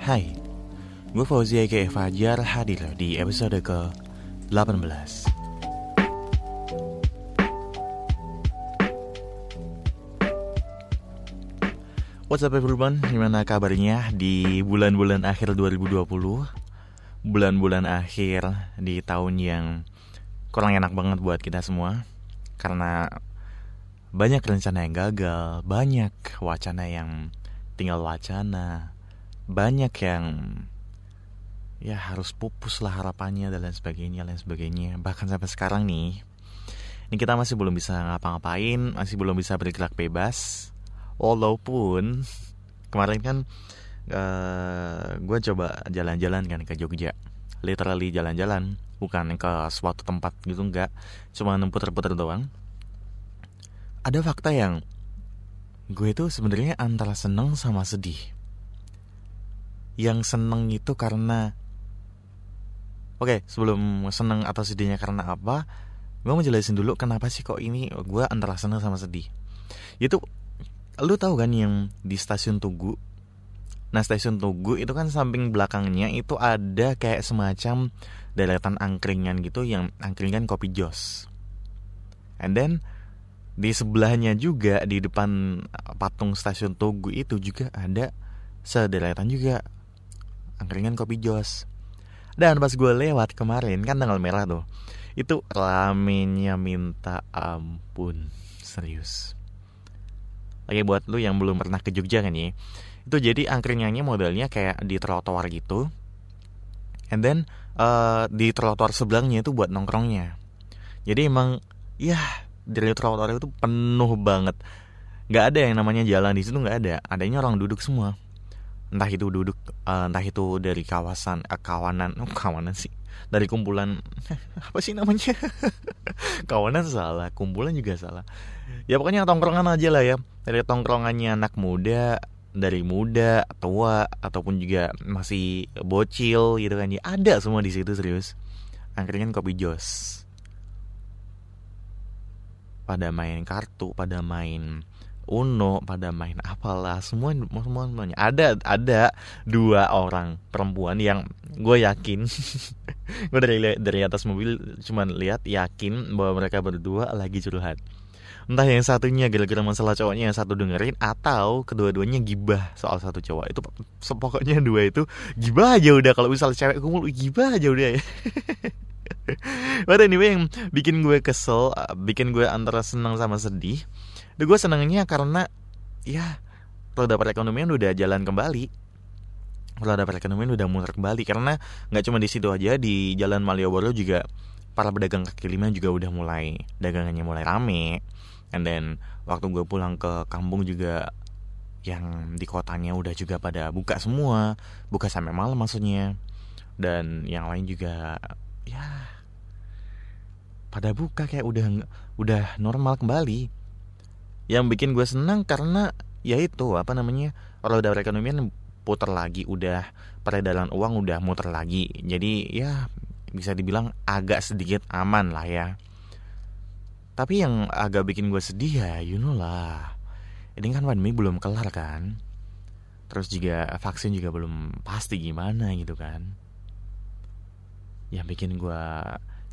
Hai, gue Fauzi Ege Fajar hadir di episode ke-18 What's up everyone, gimana kabarnya di bulan-bulan akhir 2020 Bulan-bulan akhir di tahun yang kurang enak banget buat kita semua Karena banyak rencana yang gagal, banyak wacana yang tinggal wacana banyak yang ya harus pupus lah harapannya dan lain sebagainya lain sebagainya. Bahkan sampai sekarang nih ini kita masih belum bisa ngapa-ngapain masih belum bisa bergerak bebas. Walaupun kemarin kan uh, eh, gue coba jalan-jalan kan ke Jogja. Literally jalan-jalan bukan ke suatu tempat gitu enggak. Cuma puter-puter doang. Ada fakta yang gue itu sebenarnya antara seneng sama sedih yang seneng itu karena Oke, sebelum seneng atau sedihnya karena apa, gue mau jelasin dulu kenapa sih kok ini gue antara seneng sama sedih. Itu lu tahu kan yang di stasiun Tugu. Nah stasiun Tugu itu kan samping belakangnya itu ada kayak semacam deretan angkringan gitu yang angkringan kopi jos. And then di sebelahnya juga di depan patung stasiun Tugu itu juga ada sederetan juga angkringan kopi jos. Dan pas gue lewat kemarin kan tanggal merah tuh itu ramenya minta ampun. Serius. Oke buat lu yang belum pernah ke Jogja kan ya itu jadi angkringannya modelnya kayak di trotoar gitu. And then uh, di trotoar sebelahnya itu buat nongkrongnya. Jadi emang ya dari trotoar itu penuh banget. Nggak ada yang namanya jalan di situ nggak ada. Adanya orang duduk semua entah itu duduk uh, entah itu dari kawasan uh, kawanan oh, kawanan sih. Dari kumpulan apa sih namanya? Kawanan salah kumpulan juga salah. Ya pokoknya tongkrongan aja lah ya. Dari tongkrongannya anak muda dari muda tua ataupun juga masih bocil gitu kan ya. Ada semua di situ serius. Angkringan kopi jos. Pada main kartu pada main Uno pada main apalah semua semua semuanya. Ada ada dua orang perempuan yang gue yakin gue dari dari atas mobil cuman lihat yakin bahwa mereka berdua lagi curhat. Entah yang satunya gara-gara masalah cowoknya yang satu dengerin atau kedua-duanya gibah soal satu cowok. Itu pokoknya dua itu gibah aja udah. Kalau misal cewek kumpul gibah aja udah ya. But anyway yang bikin gue kesel, bikin gue antara senang sama sedih Dan gue senangnya karena ya roda perekonomian udah jalan kembali. Roda perekonomian udah muter kembali karena nggak cuma di situ aja di jalan Malioboro juga para pedagang kaki lima juga udah mulai dagangannya mulai rame. And then waktu gue pulang ke kampung juga yang di kotanya udah juga pada buka semua buka sampai malam maksudnya. Dan yang lain juga ya pada buka kayak udah udah normal kembali yang bikin gue senang karena ya itu apa namanya roda perekonomian putar lagi udah peredaran uang udah muter lagi. Jadi ya bisa dibilang agak sedikit aman lah ya. Tapi yang agak bikin gue sedih ya you know lah ini kan pandemi belum kelar kan? Terus juga vaksin juga belum pasti gimana gitu kan? Yang bikin gue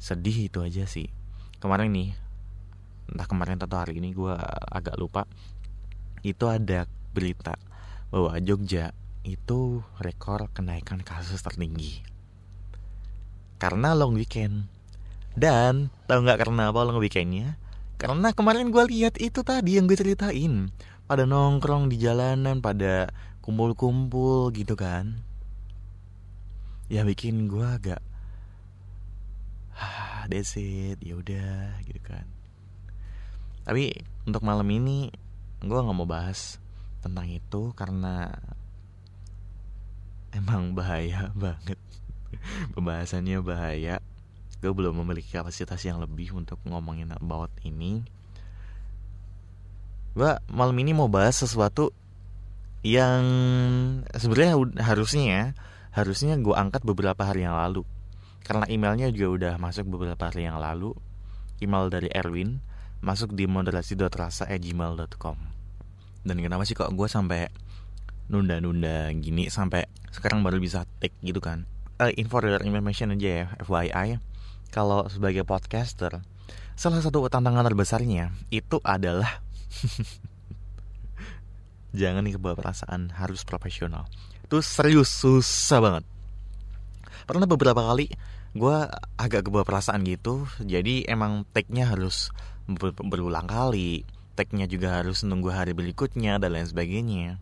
sedih itu aja sih. Kemarin nih entah kemarin atau hari ini gue agak lupa. Itu ada berita bahwa Jogja itu rekor kenaikan kasus tertinggi. Karena long weekend. Dan tahu nggak karena apa long weekendnya? Karena kemarin gue lihat itu tadi yang gue ceritain. Pada nongkrong di jalanan pada kumpul-kumpul gitu kan. Ya bikin gue agak ah that's it yaudah gitu kan tapi untuk malam ini gue nggak mau bahas tentang itu karena emang bahaya banget. Pembahasannya bahaya. Gue belum memiliki kapasitas yang lebih untuk ngomongin about ini. Gue malam ini mau bahas sesuatu yang sebenarnya harusnya ya, harusnya gue angkat beberapa hari yang lalu. Karena emailnya juga udah masuk beberapa hari yang lalu. Email dari Erwin masuk di moderasi.rasa@gmail.com dan kenapa sih kok gue sampai nunda-nunda gini sampai sekarang baru bisa take gitu kan? Uh, info your information aja ya FYI kalau sebagai podcaster salah satu tantangan terbesarnya itu adalah jangan nih kebawa perasaan harus profesional. Itu serius susah banget. Pernah beberapa kali gue agak kebawa perasaan gitu jadi emang take-nya harus ber berulang kali. Take-nya juga harus nunggu hari berikutnya dan lain sebagainya.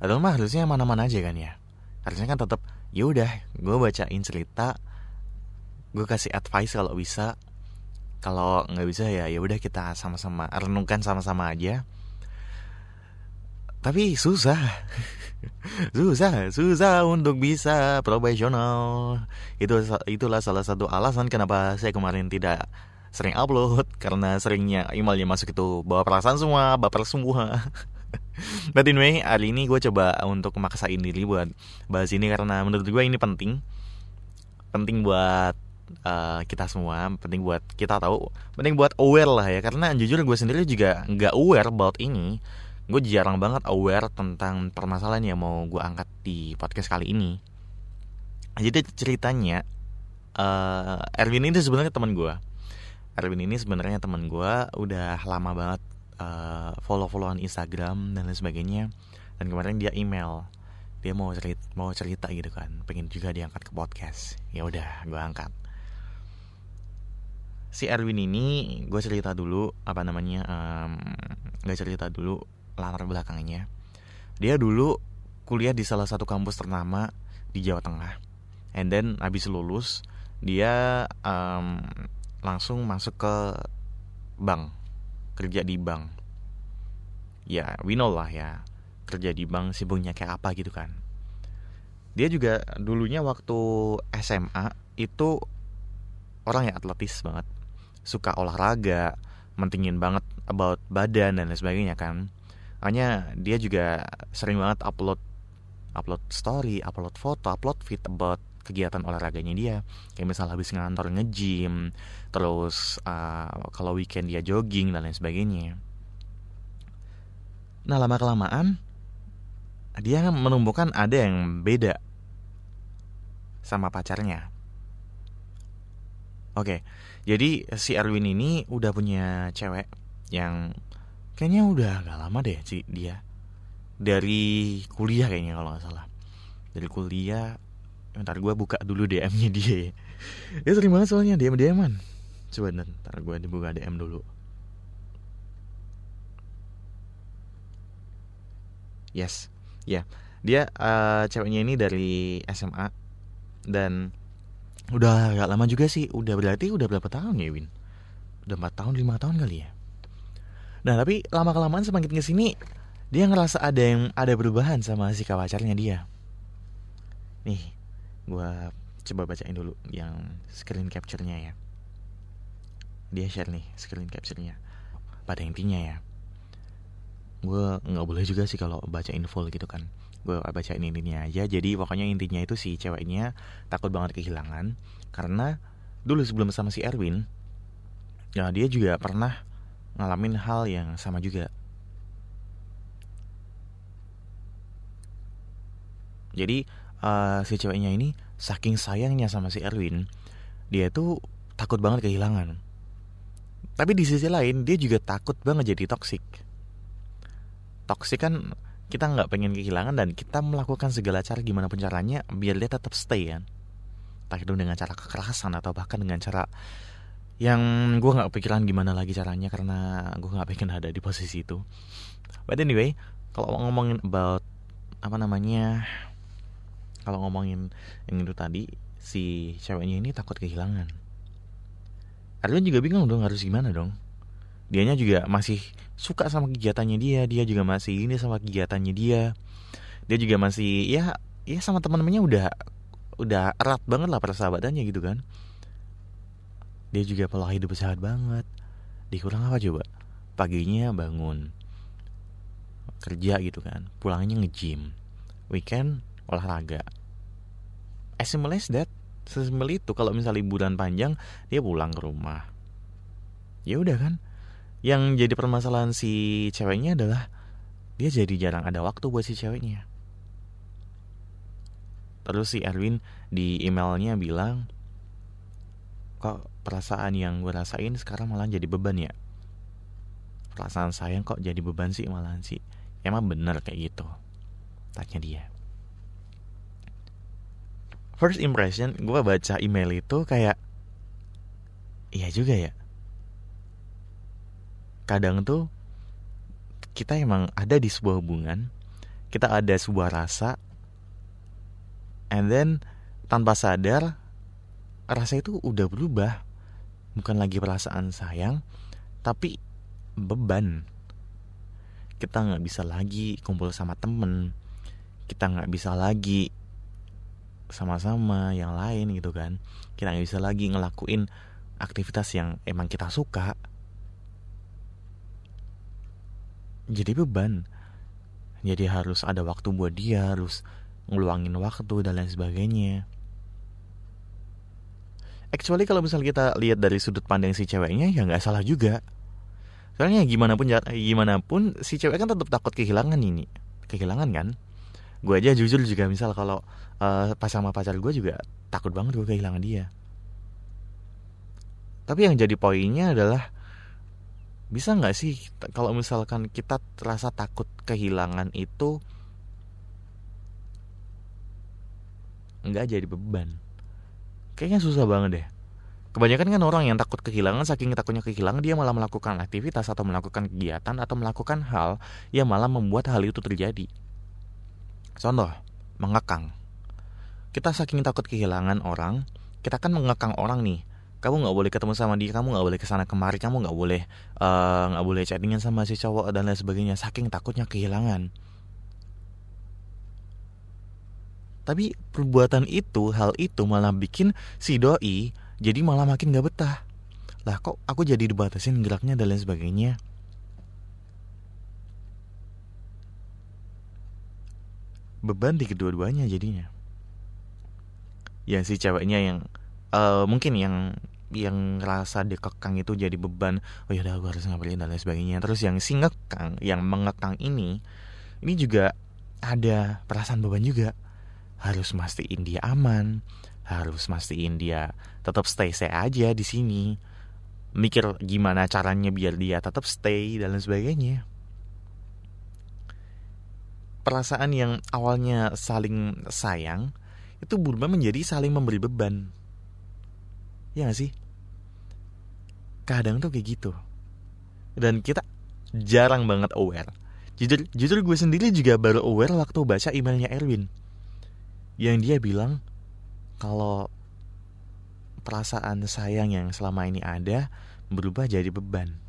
Atau mah harusnya mana-mana aja kan ya? Harusnya kan tetap ya udah gue bacain cerita gue kasih advice kalau bisa. Kalau nggak bisa ya ya udah kita sama-sama renungkan sama-sama aja. Tapi susah. Susah susah untuk bisa profesional. Itu itulah salah satu alasan kenapa saya kemarin tidak sering upload karena seringnya emailnya masuk itu bawa perasaan semua baper semua But anyway, hari ini gue coba untuk maksain diri buat bahas ini karena menurut gue ini penting. Penting buat uh, kita semua, penting buat kita tahu, penting buat aware lah ya. Karena jujur gue sendiri juga nggak aware about ini. Gue jarang banget aware tentang permasalahan yang mau gue angkat di podcast kali ini. Jadi ceritanya, uh, Erwin ini sebenarnya teman gue. Erwin ini sebenarnya teman gue udah lama banget uh, follow-followan Instagram dan lain sebagainya. Dan kemarin dia email dia mau cerita mau cerita gitu kan pengen juga diangkat ke podcast. Ya udah gue angkat. Si Erwin ini gue cerita dulu apa namanya um, gak cerita dulu latar belakangnya. Dia dulu kuliah di salah satu kampus ternama di Jawa Tengah. And then habis lulus dia um, langsung masuk ke bank kerja di bank. Ya we know lah ya kerja di bank sibuknya kayak apa gitu kan. Dia juga dulunya waktu SMA itu orang yang atletis banget. Suka olahraga mentingin banget about badan dan lain sebagainya kan. Hanya dia juga sering banget upload upload story upload foto upload feed about kegiatan olahraganya dia. Kayak misalnya habis ngantor nge-gym terus uh, kalau weekend dia jogging dan lain sebagainya. Nah lama kelamaan dia menumbuhkan ada yang beda sama pacarnya. Oke jadi si Erwin ini udah punya cewek yang kayaknya udah gak lama deh sih dia. Dari kuliah kayaknya kalau nggak salah. Dari kuliah Ntar gue buka dulu DM-nya dia. Ya sering banget soalnya DM DM-an. Coba ntar gue dibuka DM dulu. Yes, ya. Yeah. Dia uh, ceweknya ini dari SMA dan udah gak lama juga sih. Udah berarti udah berapa tahun ya Win? Udah 4 tahun, 5 tahun kali ya. Nah tapi lama kelamaan semakin ke sini dia ngerasa ada yang ada perubahan sama si pacarnya dia. Nih, gue coba bacain dulu yang screen capture-nya ya. Dia share nih screen capture-nya. Pada intinya ya gue nggak boleh juga sih kalau baca info gitu kan. Gue bacain intinya aja. Jadi pokoknya intinya itu si ceweknya takut banget kehilangan karena dulu sebelum sama si Erwin ya dia juga pernah ngalamin hal yang sama juga. Jadi uh, si ceweknya ini saking sayangnya sama si Erwin dia tuh takut banget kehilangan. Tapi di sisi lain dia juga takut banget jadi toksik toksik kan kita nggak pengen kehilangan dan kita melakukan segala cara gimana pun caranya biar dia tetap stay kan. Entah itu dengan cara kekerasan atau bahkan dengan cara yang gue nggak pikiran gimana lagi caranya karena gue nggak pengen ada di posisi itu. But anyway kalau ngomongin about apa namanya kalau ngomongin yang itu tadi si ceweknya ini takut kehilangan. Arlen juga bingung dong harus gimana dong. Dianya juga masih suka sama kegiatannya dia dia juga masih ini sama kegiatannya dia. Dia juga masih ya ya sama teman-temannya udah udah erat banget lah persahabatannya gitu kan. Dia juga pola hidup sehat banget. Dikurang apa coba? Paginya bangun kerja gitu kan. Pulangnya nge-gym. Weekend olahraga as simple as that sesimpel itu kalau misalnya liburan panjang dia pulang ke rumah. Ya udah kan? Yang jadi permasalahan si ceweknya adalah dia jadi jarang ada waktu buat si ceweknya. Terus si Erwin di emailnya bilang kok perasaan yang gue rasain sekarang malah jadi beban ya? Perasaan sayang kok jadi beban sih malah sih. Emang bener kayak gitu tanya dia first impression gue baca email itu kayak iya juga ya. Kadang tuh kita emang ada di sebuah hubungan kita ada sebuah rasa and then tanpa sadar rasa itu udah berubah. Bukan lagi perasaan sayang tapi beban. Kita nggak bisa lagi kumpul sama temen kita nggak bisa lagi sama-sama yang lain gitu kan. Kita nggak bisa lagi ngelakuin aktivitas yang emang kita suka. Jadi beban. Jadi harus ada waktu buat dia harus ngeluangin waktu dan lain sebagainya. Actually kalau misalnya kita lihat dari sudut pandang si ceweknya ya nggak salah juga. Soalnya gimana pun gimana pun si cewek kan tetap takut kehilangan ini. Kehilangan kan gue aja jujur juga misal kalau uh, pas sama pacar gue juga takut banget gue kehilangan dia. Tapi yang jadi poinnya adalah bisa nggak sih kalau misalkan kita terasa takut kehilangan itu nggak jadi beban. Kayaknya susah banget deh. Kebanyakan kan orang yang takut kehilangan saking takutnya kehilangan dia malah melakukan aktivitas atau melakukan kegiatan atau melakukan hal yang malah membuat hal itu terjadi Contoh, mengekang. Kita saking takut kehilangan orang, kita kan mengekang orang nih. Kamu nggak boleh ketemu sama dia, kamu nggak boleh ke sana kemari, kamu nggak boleh eh, nggak uh, boleh chattingan sama si cowok dan lain sebagainya. Saking takutnya kehilangan. Tapi perbuatan itu, hal itu malah bikin si doi jadi malah makin gak betah. Lah kok aku jadi dibatasin geraknya dan lain sebagainya. Beban di kedua-duanya jadinya. Ya si ceweknya yang uh, mungkin yang yang ngerasa dikekang itu jadi beban oh ya udah gue harus ngapain dan lain sebagainya. Terus yang si ngekang yang mengekang ini ini juga ada perasaan beban juga. Harus mastiin dia aman harus mastiin dia tetap stay stay aja di sini. Mikir gimana caranya biar dia tetap stay dan lain sebagainya perasaan yang awalnya saling sayang itu berubah menjadi saling memberi beban. Ya gak sih? Kadang tuh kayak gitu. Dan kita jarang banget aware. Jujur, jujur gue sendiri juga baru aware waktu baca emailnya Erwin. Yang dia bilang kalau perasaan sayang yang selama ini ada berubah jadi beban.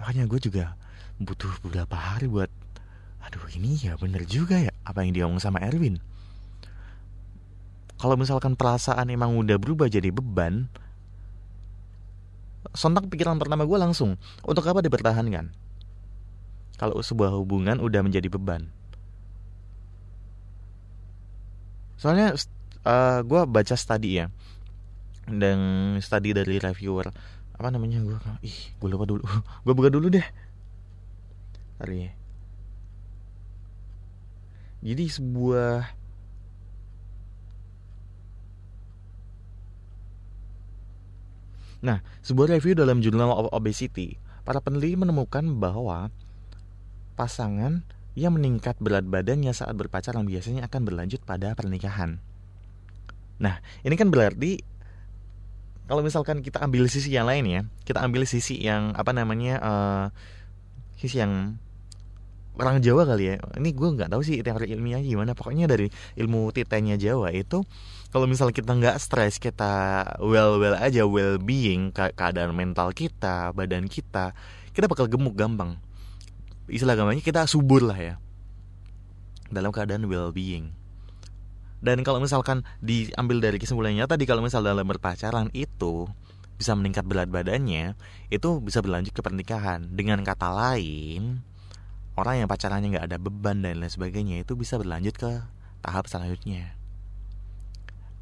Makanya gue juga butuh beberapa hari buat aduh ini ya bener juga ya apa yang dia ngomong sama Erwin. Kalau misalkan perasaan emang udah berubah jadi beban sontak pikiran pertama gue langsung untuk apa dipertahankan? Kalau sebuah hubungan udah menjadi beban. Soalnya uh, eh, gue baca studi ya dan studi dari reviewer apa namanya? Gue ih gue lupa dulu. Gue buka dulu deh. Hari jadi sebuah Nah, sebuah review dalam jurnal of obesity, para peneliti menemukan bahwa pasangan yang meningkat berat badannya saat berpacaran biasanya akan berlanjut pada pernikahan. Nah, ini kan berarti kalau misalkan kita ambil sisi yang lain ya kita ambil sisi yang apa namanya uh, sisi yang orang Jawa kali ya. Ini gue nggak tahu sih teori ilmiah gimana. Pokoknya dari ilmu titenya Jawa itu kalau misal kita nggak stres kita well well aja well being ke keadaan mental kita badan kita kita bakal gemuk gampang. Istilah gampangnya kita subur lah ya. Dalam keadaan well being dan kalau misalkan diambil dari kesimpulannya tadi kalau misal dalam berpacaran itu bisa meningkat berat badannya, itu bisa berlanjut ke pernikahan. Dengan kata lain, orang yang pacarannya nggak ada beban dan lain sebagainya itu bisa berlanjut ke tahap selanjutnya.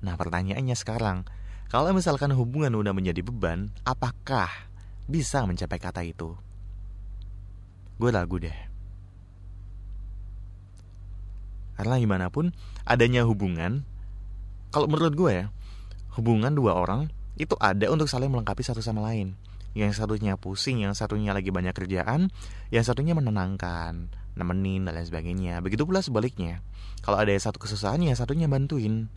Nah pertanyaannya sekarang, kalau misalkan hubungan udah menjadi beban, apakah bisa mencapai kata itu. Gue ragu deh. Karena gimana pun adanya hubungan, kalau menurut gue ya, hubungan dua orang itu ada untuk saling melengkapi satu sama lain. Yang satunya pusing, yang satunya lagi banyak kerjaan, yang satunya menenangkan, nemenin dan lain sebagainya. Begitu pula sebaliknya. Kalau ada satu kesusahan, yang satunya bantuin.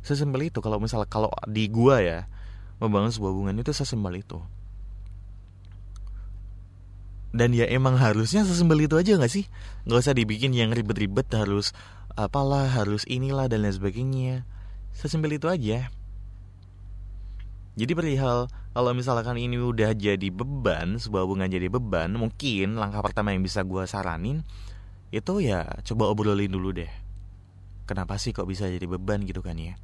Sesimpel itu kalau misalnya kalau di gua ya membangun sebuah hubungan itu sesimpel itu. Dan ya emang harusnya sesimpel itu aja gak sih? Gak usah dibikin yang ribet-ribet harus apalah, harus inilah dan lain sebagainya Sesimpel itu aja. Jadi perihal kalau misalkan ini udah jadi beban, sebuah hubungan jadi beban, mungkin langkah pertama yang bisa gue saranin itu ya coba obrolin dulu deh. Kenapa sih kok bisa jadi beban gitu kan ya?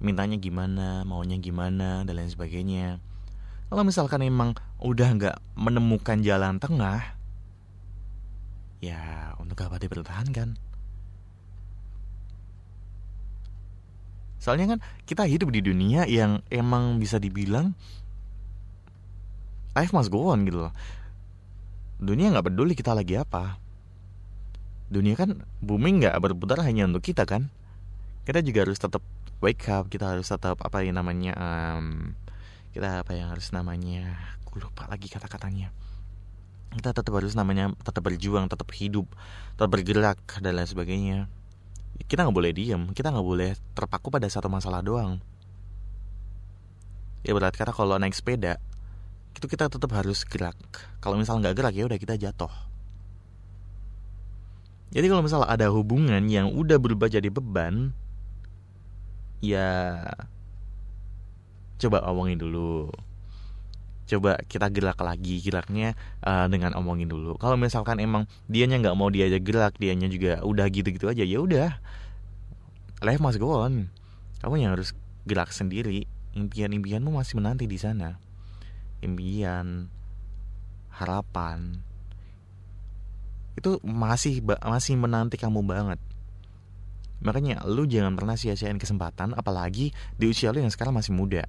Mintanya gimana, maunya gimana, dan lain sebagainya. Kalau misalkan emang udah nggak menemukan jalan tengah, ya untuk apa dipertahankan? Soalnya kan kita hidup di dunia yang emang bisa dibilang life must go on gitu loh. Dunia nggak peduli kita lagi apa. Dunia kan booming nggak berputar hanya untuk kita kan. Kita juga harus tetap wake up. Kita harus tetap apa yang namanya um, kita apa yang harus namanya. Aku lupa lagi kata-katanya. Kita tetap harus namanya tetap berjuang, tetap hidup, tetap bergerak dan lain sebagainya kita nggak boleh diem kita nggak boleh terpaku pada satu masalah doang ya berarti kata kalau naik sepeda itu kita tetap harus gerak kalau misal nggak gerak ya udah kita jatuh jadi kalau misalnya ada hubungan yang udah berubah jadi beban ya coba omongin dulu. Coba kita gerak lagi geraknya uh, dengan omongin dulu. Kalau misalkan emang dianya nggak mau diajak gerak dianya juga udah gitu-gitu aja ya udah. Life must go on. Kamu yang harus gerak sendiri. Impian-impianmu masih menanti di sana. Impian harapan. Itu masih masih menanti kamu banget. Makanya lu jangan pernah sia-siain kesempatan apalagi di usia lu yang sekarang masih muda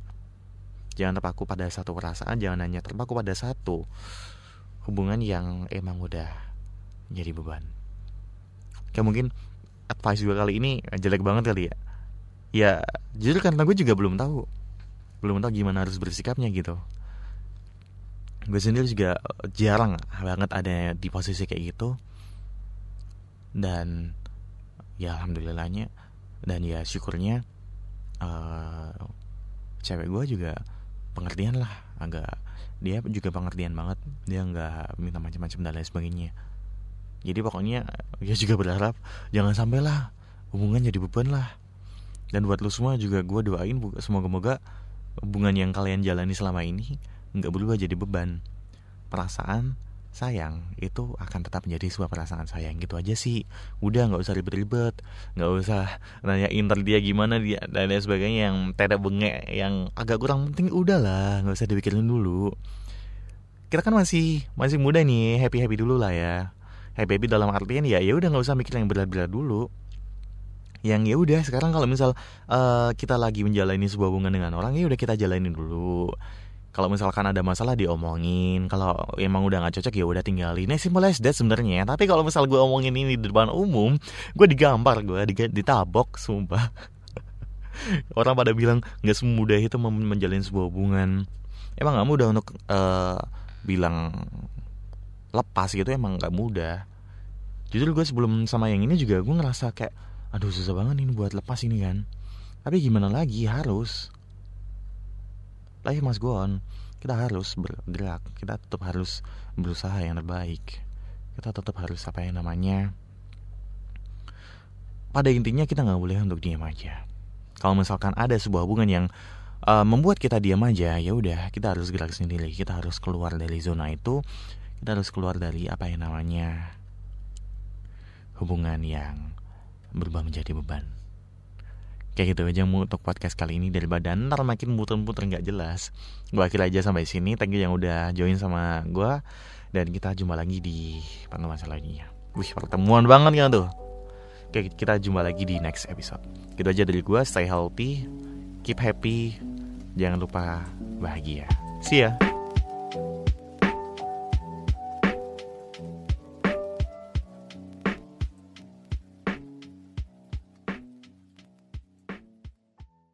jangan terpaku pada satu perasaan jangan hanya terpaku pada satu hubungan yang emang udah jadi beban. Kayak mungkin advice gue kali ini jelek banget kali ya. Ya jujur karena gue juga belum tahu. Belum tahu gimana harus bersikapnya gitu. Gue sendiri juga jarang banget ada di posisi kayak gitu. Dan ya alhamdulillahnya dan ya syukurnya uh, cewek gue juga pengertian lah agak dia juga pengertian banget dia nggak minta macam-macam dan lain sebagainya. Jadi pokoknya ya juga berharap jangan sampai lah hubungan jadi beban lah. Dan buat lu semua juga gue doain semoga moga hubungan yang kalian jalani selama ini nggak berubah jadi beban. Perasaan sayang itu akan tetap menjadi sebuah perasaan sayang gitu aja sih. Udah nggak usah ribet-ribet nggak usah nanya inter dia gimana dia dan lain sebagainya yang tidak bengek yang agak kurang penting udahlah nggak usah dipikirin dulu. Kita kan masih masih muda nih happy happy dulu lah ya. Happy happy dalam artian ya ya udah nggak usah mikir yang berat-berat dulu. Yang ya udah sekarang kalau misal uh, kita lagi menjalani sebuah hubungan dengan orang ya udah kita jalanin dulu kalau misalkan ada masalah diomongin. Kalau emang udah nggak cocok ya udah tinggalin. Ini simple as that sebenarnya. Tapi kalau misal gue omongin ini di depan umum gue digampar gue ditabok sumpah. Orang pada bilang nggak semudah itu menjalin sebuah hubungan. Emang nggak mudah untuk uh, bilang lepas gitu emang nggak mudah. Jujur gue sebelum sama yang ini juga gue ngerasa kayak aduh susah banget ini buat lepas ini kan. Tapi gimana lagi harus life must go on kita harus bergerak. Kita tetap harus berusaha yang terbaik. Kita tetap harus apa yang namanya pada intinya kita nggak boleh untuk diam aja. Kalau misalkan ada sebuah hubungan yang uh, membuat kita diam aja ya udah kita harus gerak sendiri. Kita harus keluar dari zona itu. Kita harus keluar dari apa yang namanya hubungan yang berubah menjadi beban Kayak gitu aja untuk podcast kali ini dari badan ntar makin muter-muter nggak jelas. Gue akhir aja sampai sini. Thank you yang udah join sama gue dan kita jumpa lagi di pertemuan selanjutnya. Wih pertemuan banget kan tuh. Oke kita jumpa lagi di next episode. Gitu aja dari gue. Stay healthy, keep happy, Jangan lupa bahagia. See ya.